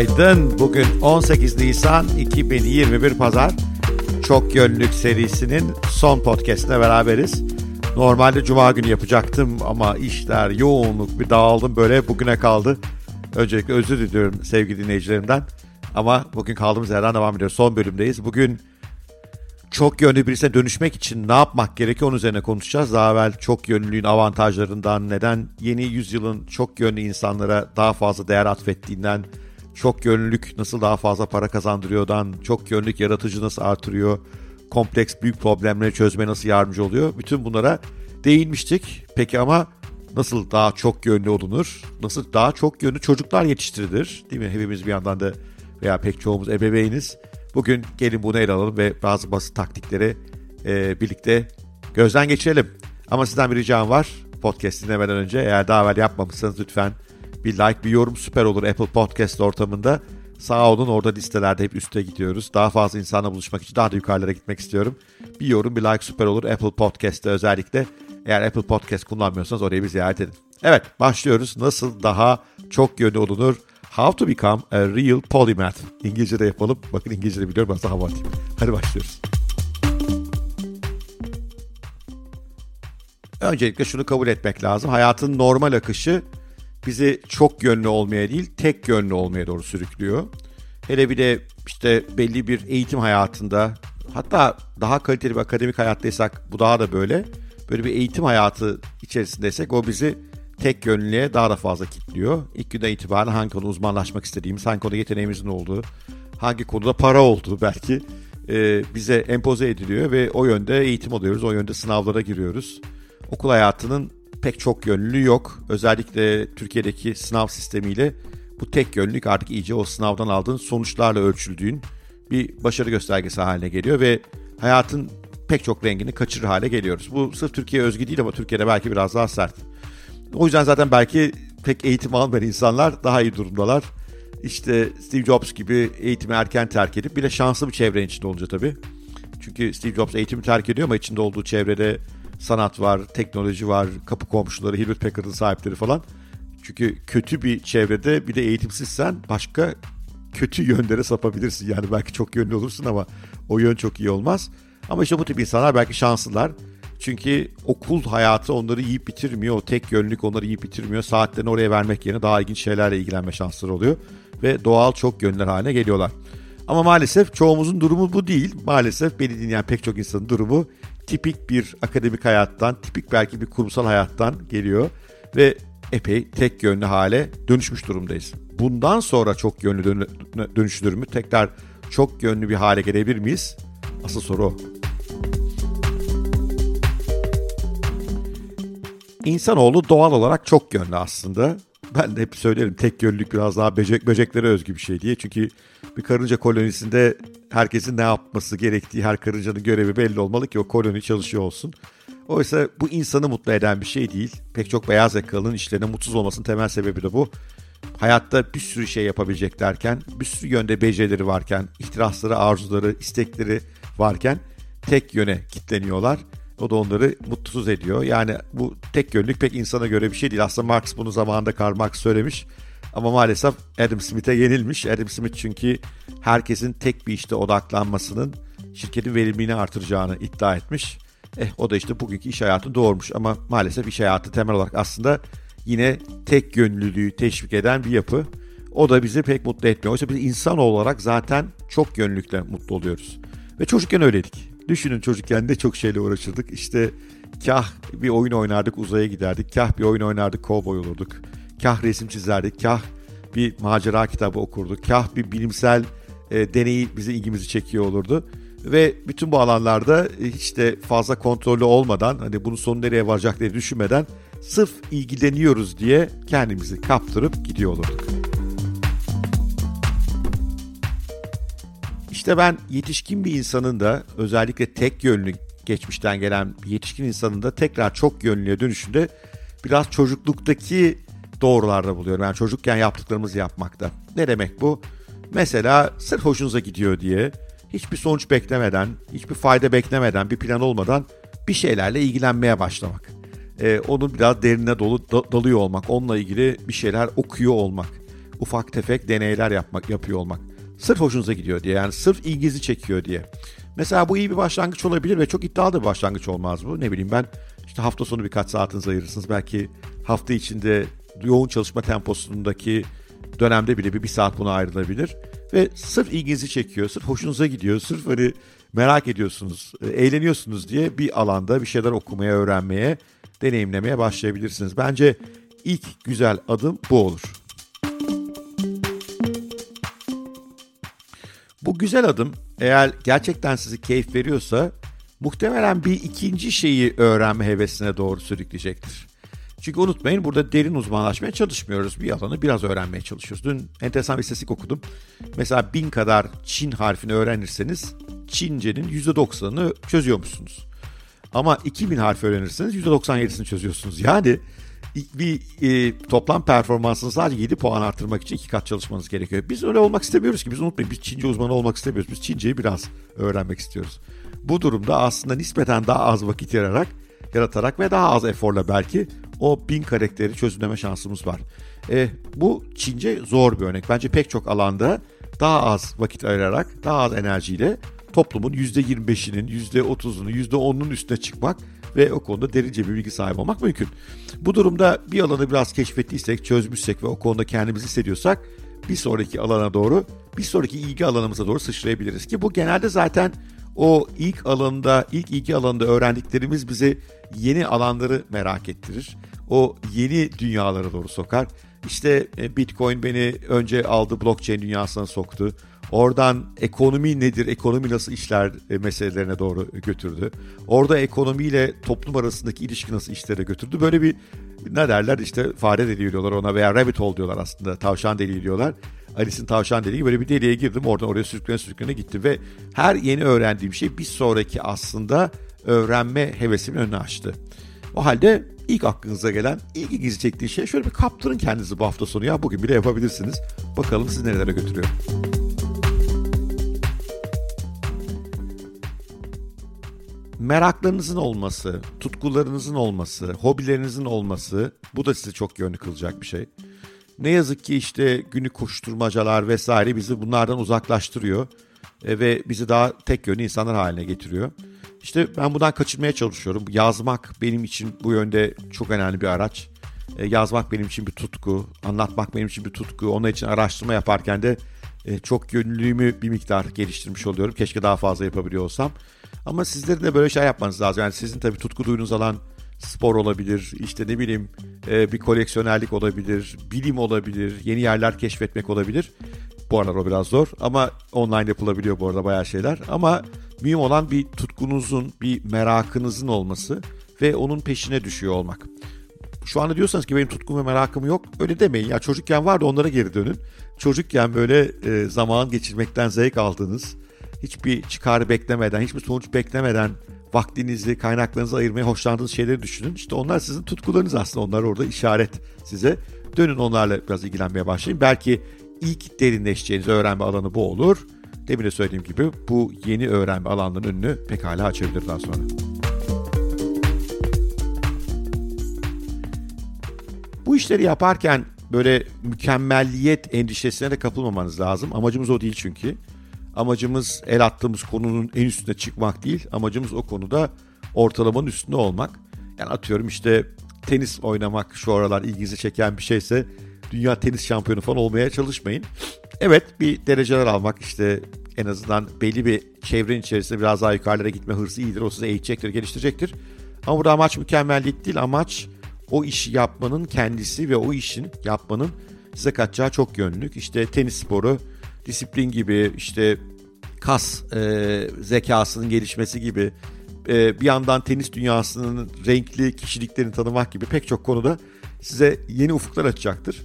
Günaydın. Bugün 18 Nisan 2021 Pazar. Çok Yönlük serisinin son podcastine beraberiz. Normalde cuma günü yapacaktım ama işler, yoğunluk bir dağıldım böyle bugüne kaldı. Öncelikle özür diliyorum sevgili dinleyicilerimden. Ama bugün kaldığımız yerden devam ediyoruz. Son bölümdeyiz. Bugün çok yönlü birisine dönüşmek için ne yapmak gerekiyor onun üzerine konuşacağız. Daha evvel çok yönlülüğün avantajlarından, neden yeni yüzyılın çok yönlü insanlara daha fazla değer atfettiğinden, çok yönlülük nasıl daha fazla para kazandırıyordan, çok yönlülük yaratıcı nasıl artırıyor, kompleks büyük problemleri çözmeye nasıl yardımcı oluyor. Bütün bunlara değinmiştik. Peki ama nasıl daha çok yönlü olunur? Nasıl daha çok yönlü çocuklar yetiştirilir? Değil mi? Hepimiz bir yandan da veya pek çoğumuz ebeveyniz. Bugün gelin bunu ele alalım ve bazı basit taktikleri e, birlikte gözden geçirelim. Ama sizden bir ricam var. Podcast dinlemeden önce eğer daha evvel yapmamışsanız lütfen bir like, bir yorum süper olur Apple Podcast ortamında. Sağ olun orada listelerde hep üste gidiyoruz. Daha fazla insanla buluşmak için daha da yukarılara gitmek istiyorum. Bir yorum, bir like süper olur Apple Podcast'te özellikle. Eğer Apple Podcast kullanmıyorsanız orayı bir ziyaret edin. Evet başlıyoruz. Nasıl daha çok yönlü olunur? How to become a real polymath. İngilizce'de yapalım. Bakın İngilizce'de biliyorum ben hava atayım. Hadi başlıyoruz. Öncelikle şunu kabul etmek lazım. Hayatın normal akışı bizi çok yönlü olmaya değil, tek yönlü olmaya doğru sürüklüyor. Hele bir de işte belli bir eğitim hayatında, hatta daha kaliteli bir akademik hayattaysak bu daha da böyle. Böyle bir eğitim hayatı içerisindeysek o bizi tek yönlülüğe daha da fazla kilitliyor. İlk günden itibaren hangi konuda uzmanlaşmak istediğimiz, hangi konuda yeteneğimizin olduğu, hangi konuda para olduğu belki e, bize empoze ediliyor ve o yönde eğitim alıyoruz, o yönde sınavlara giriyoruz. Okul hayatının pek çok yönlülüğü yok. Özellikle Türkiye'deki sınav sistemiyle bu tek yönlülük artık iyice o sınavdan aldığın sonuçlarla ölçüldüğün bir başarı göstergesi haline geliyor ve hayatın pek çok rengini kaçırır hale geliyoruz. Bu sırf Türkiye özgü değil ama Türkiye'de belki biraz daha sert. O yüzden zaten belki pek eğitim almayan insanlar daha iyi durumdalar. İşte Steve Jobs gibi eğitimi erken terk edip bir de şanslı bir çevrenin içinde olunca tabii. Çünkü Steve Jobs eğitimi terk ediyor ama içinde olduğu çevrede sanat var, teknoloji var, kapı komşuları, Hewlett Packard'ın sahipleri falan. Çünkü kötü bir çevrede bir de eğitimsizsen başka kötü yönlere sapabilirsin. Yani belki çok yönlü olursun ama o yön çok iyi olmaz. Ama işte bu tip insanlar belki şanslılar. Çünkü okul hayatı onları yiyip bitirmiyor. O tek yönlülük onları yiyip bitirmiyor. Saatlerini oraya vermek yerine daha ilginç şeylerle ilgilenme şansları oluyor. Ve doğal çok yönler haline geliyorlar. Ama maalesef çoğumuzun durumu bu değil. Maalesef beni dinleyen pek çok insanın durumu tipik bir akademik hayattan, tipik belki bir kurumsal hayattan geliyor. Ve epey tek yönlü hale dönüşmüş durumdayız. Bundan sonra çok yönlü dönüşülür mü? Tekrar çok yönlü bir hale gelebilir miyiz? Asıl soru o. İnsanoğlu doğal olarak çok yönlü aslında. Ben de hep söylerim tek yönlülük biraz daha böcek, böceklere özgü bir şey diye. Çünkü bir karınca kolonisinde herkesin ne yapması gerektiği, her karıncanın görevi belli olmalı ki o koloni çalışıyor olsun. Oysa bu insanı mutlu eden bir şey değil. Pek çok beyaz yakalının işlerine mutsuz olmasının temel sebebi de bu. Hayatta bir sürü şey yapabilecek derken, bir sürü yönde becerileri varken, ihtirasları, arzuları, istekleri varken tek yöne kitleniyorlar o da onları mutsuz ediyor. Yani bu tek yönlük pek insana göre bir şey değil. Aslında Marx bunu zamanında Karl Marx söylemiş. Ama maalesef Adam Smith'e yenilmiş. Adam Smith çünkü herkesin tek bir işte odaklanmasının şirketin verimliliğini artıracağını iddia etmiş. Eh o da işte bugünkü iş hayatı doğurmuş ama maalesef iş hayatı temel olarak aslında yine tek yönlülüğü teşvik eden bir yapı. O da bizi pek mutlu etmiyor. Oysa biz insan olarak zaten çok yönlülükle mutlu oluyoruz. Ve çocukken öyleydik. Düşünün çocukken de çok şeyle uğraşırdık. İşte kah bir oyun oynardık uzaya giderdik. Kah bir oyun oynardık kovboy olurduk. Kah resim çizerdik. Kah bir macera kitabı okurduk. Kah bir bilimsel e, deneyi bizi ilgimizi çekiyor olurdu. Ve bütün bu alanlarda e, hiç de fazla kontrollü olmadan hani bunun sonu nereye varacak diye düşünmeden sırf ilgileniyoruz diye kendimizi kaptırıp gidiyor olurduk. İşte ben yetişkin bir insanın da özellikle tek yönlü geçmişten gelen yetişkin insanın da tekrar çok yönlüye dönüşünde biraz çocukluktaki doğrularda buluyorum. Yani çocukken yaptıklarımızı yapmakta. Ne demek bu? Mesela sırf hoşunuza gidiyor diye hiçbir sonuç beklemeden, hiçbir fayda beklemeden, bir plan olmadan bir şeylerle ilgilenmeye başlamak. Ee, onun biraz derine dolu da, dalıyor olmak, onunla ilgili bir şeyler okuyor olmak. ufak tefek deneyler yapmak yapıyor olmak. Sırf hoşunuza gidiyor diye yani sırf ilginizi çekiyor diye. Mesela bu iyi bir başlangıç olabilir ve çok iddialı bir başlangıç olmaz bu. Ne bileyim ben işte hafta sonu birkaç saatinizi ayırırsınız. Belki hafta içinde yoğun çalışma temposundaki dönemde bile bir, bir saat buna ayrılabilir. Ve sırf ilginizi çekiyor, sırf hoşunuza gidiyor, sırf hani merak ediyorsunuz, e, eğleniyorsunuz diye bir alanda bir şeyler okumaya, öğrenmeye, deneyimlemeye başlayabilirsiniz. Bence ilk güzel adım bu olur. Bu güzel adım eğer gerçekten sizi keyif veriyorsa muhtemelen bir ikinci şeyi öğrenme hevesine doğru sürükleyecektir. Çünkü unutmayın burada derin uzmanlaşmaya çalışmıyoruz. Bir alanı biraz öğrenmeye çalışıyoruz. Dün enteresan bir istatistik okudum. Mesela bin kadar Çin harfini öğrenirseniz Çince'nin %90'ını çözüyormuşsunuz. Ama 2000 harf öğrenirseniz %97'sini çözüyorsunuz. Yani bir e, toplam performansını sadece 7 puan arttırmak için iki kat çalışmanız gerekiyor. Biz öyle olmak istemiyoruz ki. Biz unutmayın biz Çince uzmanı olmak istemiyoruz. Biz Çince'yi biraz öğrenmek istiyoruz. Bu durumda aslında nispeten daha az vakit yararak, yaratarak ve daha az eforla belki o bin karakteri çözümleme şansımız var. E, bu Çince zor bir örnek. Bence pek çok alanda daha az vakit ayırarak, daha az enerjiyle toplumun %25'inin, %30'unu, %10'unun üstüne çıkmak ve o konuda derince bir bilgi sahibi olmak mümkün. Bu durumda bir alanı biraz keşfettiysek, çözmüşsek ve o konuda kendimizi hissediyorsak bir sonraki alana doğru, bir sonraki ilgi alanımıza doğru sıçrayabiliriz ki bu genelde zaten o ilk alanda, ilk ilgi alanında öğrendiklerimiz bizi yeni alanları merak ettirir. O yeni dünyalara doğru sokar. İşte e, Bitcoin beni önce aldı blockchain dünyasına soktu. Oradan ekonomi nedir, ekonomi nasıl işler e, meselelerine doğru götürdü. Orada ekonomiyle toplum arasındaki ilişki nasıl işlere götürdü. Böyle bir ne derler işte fare deliği diyorlar ona veya rabbit hole diyorlar aslında tavşan deliği diyorlar. Alice'in tavşan deliği böyle bir deliğe girdim oradan oraya sürüklene sürüklene gittim ve her yeni öğrendiğim şey bir sonraki aslında öğrenme hevesimin önünü açtı. O halde ilk aklınıza gelen, ilk ilginizi çektiği şey şöyle bir kaptırın kendinizi bu hafta sonu ya bugün bile yapabilirsiniz. Bakalım sizi nerelere götürüyor. Meraklarınızın olması, tutkularınızın olması, hobilerinizin olması bu da sizi çok yönlü kılacak bir şey. Ne yazık ki işte günlük koşturmacalar vesaire bizi bunlardan uzaklaştırıyor e, ve bizi daha tek yönlü insanlar haline getiriyor. İşte ben bundan kaçınmaya çalışıyorum. Yazmak benim için bu yönde çok önemli bir araç. E, yazmak benim için bir tutku, anlatmak benim için bir tutku. Onun için araştırma yaparken de e, çok yönlülüğümü bir miktar geliştirmiş oluyorum. Keşke daha fazla yapabiliyor olsam. Ama sizlerin de böyle şey yapmanız lazım. Yani sizin tabii tutku duyunuz alan spor olabilir, işte ne bileyim e, bir koleksiyonerlik olabilir, bilim olabilir, yeni yerler keşfetmek olabilir. Bu aralar o biraz zor ama online yapılabiliyor bu arada bayağı şeyler. Ama mühim olan bir tutkunuzun, bir merakınızın olması ve onun peşine düşüyor olmak. Şu anda diyorsanız ki benim tutkum ve merakım yok. Öyle demeyin ya çocukken vardı onlara geri dönün. Çocukken böyle e, zaman geçirmekten zevk aldığınız, hiçbir çıkar beklemeden, hiçbir sonuç beklemeden vaktinizi, kaynaklarınızı ayırmaya hoşlandığınız şeyleri düşünün. İşte onlar sizin tutkularınız aslında. Onlar orada işaret size. Dönün onlarla biraz ilgilenmeye başlayın. Belki ilk derinleşeceğiniz öğrenme alanı bu olur. Demin de söylediğim gibi bu yeni öğrenme alanlarının önünü pekala açabilir daha sonra. Bu işleri yaparken böyle mükemmelliyet endişesine de kapılmamanız lazım. Amacımız o değil çünkü. Amacımız el attığımız konunun en üstüne çıkmak değil. Amacımız o konuda ortalamanın üstünde olmak. Yani atıyorum işte tenis oynamak şu aralar ilginizi çeken bir şeyse dünya tenis şampiyonu falan olmaya çalışmayın. Evet bir dereceler almak işte en azından belli bir çevrenin içerisinde biraz daha yukarılara gitme hırsı iyidir. O sizi eğitecektir, geliştirecektir. Ama burada amaç mükemmellik değil. Amaç o işi yapmanın kendisi ve o işin yapmanın size katacağı çok yönlük. İşte tenis sporu disiplin gibi işte kas e, zekasının gelişmesi gibi e, bir yandan tenis dünyasının renkli kişiliklerini tanımak gibi pek çok konuda size yeni ufuklar açacaktır.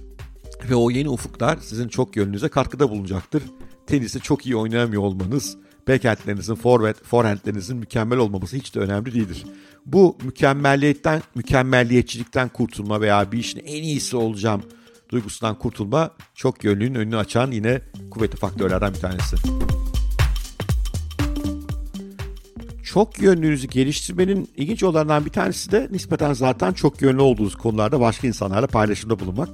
Ve o yeni ufuklar sizin çok yönünüze katkıda bulunacaktır. Tenisi çok iyi oynayamıyor olmanız, backhandlerinizin, forward, forehandlerinizin mükemmel olmaması hiç de önemli değildir. Bu mükemmelliyetten, mükemmelliyetçilikten kurtulma veya bir işin en iyisi olacağım duygusundan kurtulma çok yönlülüğün önünü açan yine kuvvetli faktörlerden bir tanesi. Çok yönlülüğünüzü geliştirmenin ilginç olanlardan bir tanesi de nispeten zaten çok yönlü olduğunuz konularda başka insanlarla paylaşımda bulunmak.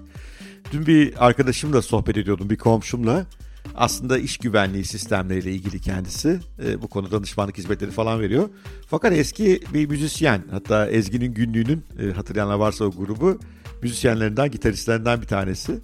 Dün bir arkadaşımla sohbet ediyordum, bir komşumla. Aslında iş güvenliği sistemleriyle ilgili kendisi. E, bu konuda danışmanlık hizmetleri falan veriyor. Fakat eski bir müzisyen, hatta Ezgi'nin günlüğünün, e, hatırlayanlar varsa o grubu, müzisyenlerinden, gitaristlerinden bir tanesi.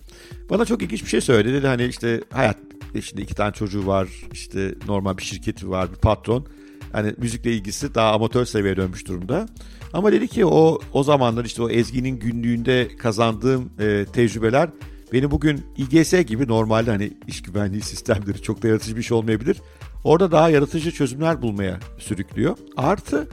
Bana çok ilginç bir şey söyledi. Dedi hani işte hayat, şimdi iki tane çocuğu var, işte normal bir şirketi var, bir patron. Hani müzikle ilgisi daha amatör seviyeye dönmüş durumda. Ama dedi ki o o zamanlar işte o Ezgi'nin günlüğünde kazandığım e, tecrübeler beni bugün İGS gibi normalde hani iş güvenliği sistemleri çok da yaratıcı bir şey olmayabilir. Orada daha yaratıcı çözümler bulmaya sürüklüyor. Artı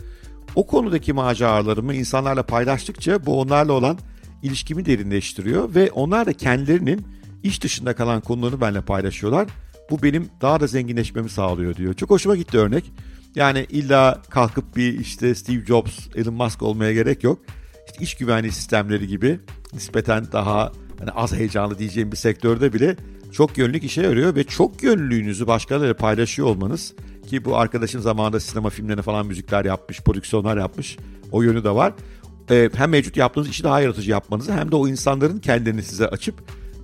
o konudaki maceralarımı insanlarla paylaştıkça bu onlarla olan ilişkimi derinleştiriyor ve onlar da kendilerinin iş dışında kalan konularını benimle paylaşıyorlar. Bu benim daha da zenginleşmemi sağlıyor diyor. Çok hoşuma gitti örnek. Yani illa kalkıp bir işte Steve Jobs, Elon Musk olmaya gerek yok. İşte iş güvenliği sistemleri gibi nispeten daha hani az heyecanlı diyeceğim bir sektörde bile çok yönlülük işe yarıyor ve çok yönlülüğünüzü başkalarıyla paylaşıyor olmanız ki bu arkadaşın zamanında sinema filmlerine falan müzikler yapmış, prodüksiyonlar yapmış. O yönü de var. Ee, hem mevcut yaptığınız işi daha yaratıcı yapmanızı hem de o insanların kendilerini size açıp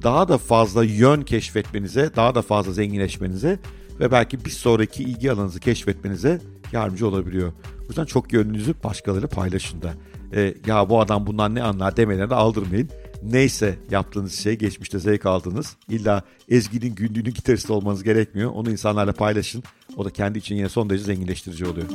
daha da fazla yön keşfetmenize, daha da fazla zenginleşmenize ve belki bir sonraki ilgi alanınızı keşfetmenize yardımcı olabiliyor. O yüzden çok yönünüzü başkaları paylaşın da. E, ya bu adam bundan ne anlar demeden de aldırmayın. Neyse yaptığınız şey geçmişte zevk aldınız. İlla Ezgi'nin günlüğünün gitaristi olmanız gerekmiyor. Onu insanlarla paylaşın. O da kendi için yine son derece zenginleştirici oluyor.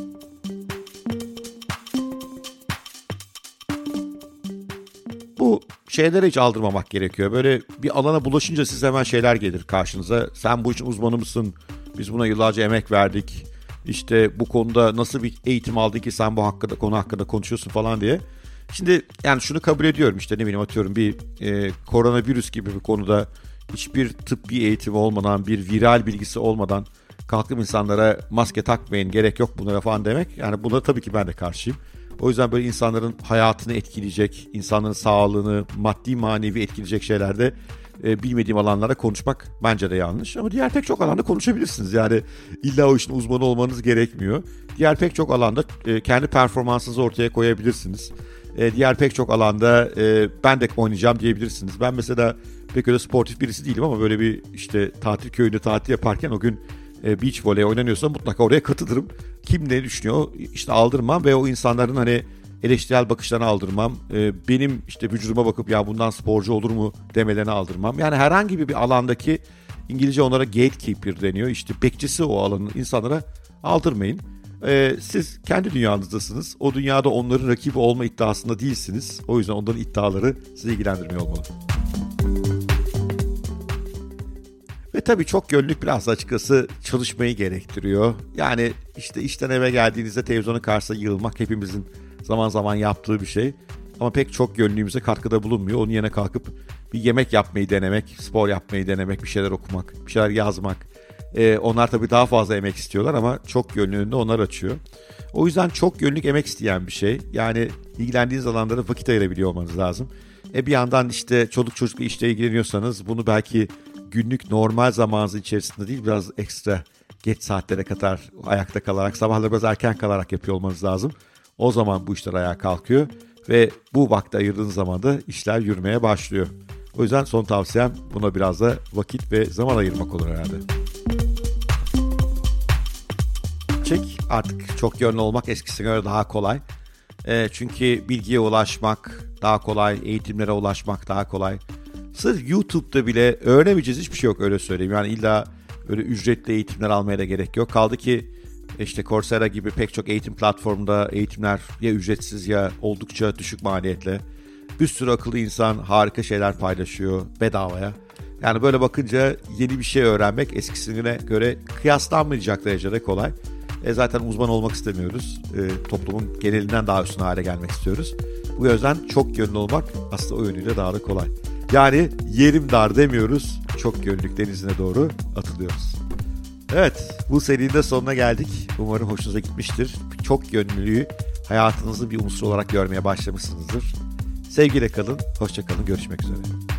Bu şeylere hiç aldırmamak gerekiyor. Böyle bir alana bulaşınca siz hemen şeyler gelir karşınıza. Sen bu işin uzmanı mısın? Biz buna yıllarca emek verdik. İşte bu konuda nasıl bir eğitim aldın ki sen bu hakkında konu hakkında konuşuyorsun falan diye. Şimdi yani şunu kabul ediyorum işte ne bileyim atıyorum bir e, koronavirüs gibi bir konuda hiçbir tıbbi eğitimi olmadan bir viral bilgisi olmadan kalkıp insanlara maske takmayın gerek yok bunlara falan demek. Yani buna tabii ki ben de karşıyım. O yüzden böyle insanların hayatını etkileyecek, insanların sağlığını maddi manevi etkileyecek şeylerde e, bilmediğim alanlarda konuşmak bence de yanlış. Ama diğer pek çok alanda konuşabilirsiniz. Yani illa o işin uzmanı olmanız gerekmiyor. Diğer pek çok alanda e, kendi performansınızı ortaya koyabilirsiniz. E, diğer pek çok alanda e, ben de oynayacağım diyebilirsiniz. Ben mesela pek öyle sportif birisi değilim ama böyle bir işte tatil köyünde tatil yaparken o gün e, beach voley oynanıyorsa mutlaka oraya katılırım. Kim ne düşünüyor işte aldırmam ve o insanların hani eleştirel bakışlarını aldırmam. E, benim işte vücuduma bakıp ya bundan sporcu olur mu demelerini aldırmam. Yani herhangi bir alandaki İngilizce onlara gatekeeper deniyor. İşte bekçisi o alanın insanlara aldırmayın. Ee, siz kendi dünyanızdasınız. O dünyada onların rakibi olma iddiasında değilsiniz. O yüzden onların iddiaları sizi ilgilendirmiyor olmalı. Ve tabii çok yönlük biraz açıkçası çalışmayı gerektiriyor. Yani işte işten eve geldiğinizde televizyonun karşısına yığılmak hepimizin zaman zaman yaptığı bir şey. Ama pek çok yönlüğümüze katkıda bulunmuyor. Onun yerine kalkıp bir yemek yapmayı denemek, spor yapmayı denemek, bir şeyler okumak, bir şeyler yazmak. Ee, onlar tabii daha fazla emek istiyorlar ama çok yönlüğünde onlar açıyor. O yüzden çok yönlük emek isteyen bir şey. Yani ilgilendiğiniz alanlara vakit ayırabiliyor olmanız lazım. E bir yandan işte çoluk çocukla işte ilgileniyorsanız bunu belki günlük normal zamanınız içerisinde değil biraz ekstra geç saatlere kadar ayakta kalarak sabahları biraz erken kalarak yapıyor olmanız lazım. O zaman bu işler ayağa kalkıyor ve bu vakti ayırdığınız zaman da işler yürümeye başlıyor. O yüzden son tavsiyem buna biraz da vakit ve zaman ayırmak olur herhalde. Çek artık çok yönlü olmak eskisine göre daha kolay. E, çünkü bilgiye ulaşmak daha kolay, eğitimlere ulaşmak daha kolay. Sırf YouTube'da bile öğrenemeyeceğiz hiçbir şey yok öyle söyleyeyim. Yani illa öyle ücretli eğitimler almaya da gerek yok. Kaldı ki işte Coursera gibi pek çok eğitim platformunda eğitimler ya ücretsiz ya oldukça düşük maliyetle. Bir sürü akıllı insan harika şeyler paylaşıyor bedavaya. Yani böyle bakınca yeni bir şey öğrenmek eskisine göre kıyaslanmayacak derecede kolay. E zaten uzman olmak istemiyoruz. E, toplumun genelinden daha üstün hale gelmek istiyoruz. Bu yüzden çok yönlü olmak aslında o yönüyle daha da kolay. Yani yerim dar demiyoruz. Çok yönlülük denizine doğru atılıyoruz. Evet bu serinin de sonuna geldik. Umarım hoşunuza gitmiştir. Çok yönlülüğü hayatınızın bir unsur olarak görmeye başlamışsınızdır. Sevgiyle kalın, hoşçakalın, görüşmek üzere.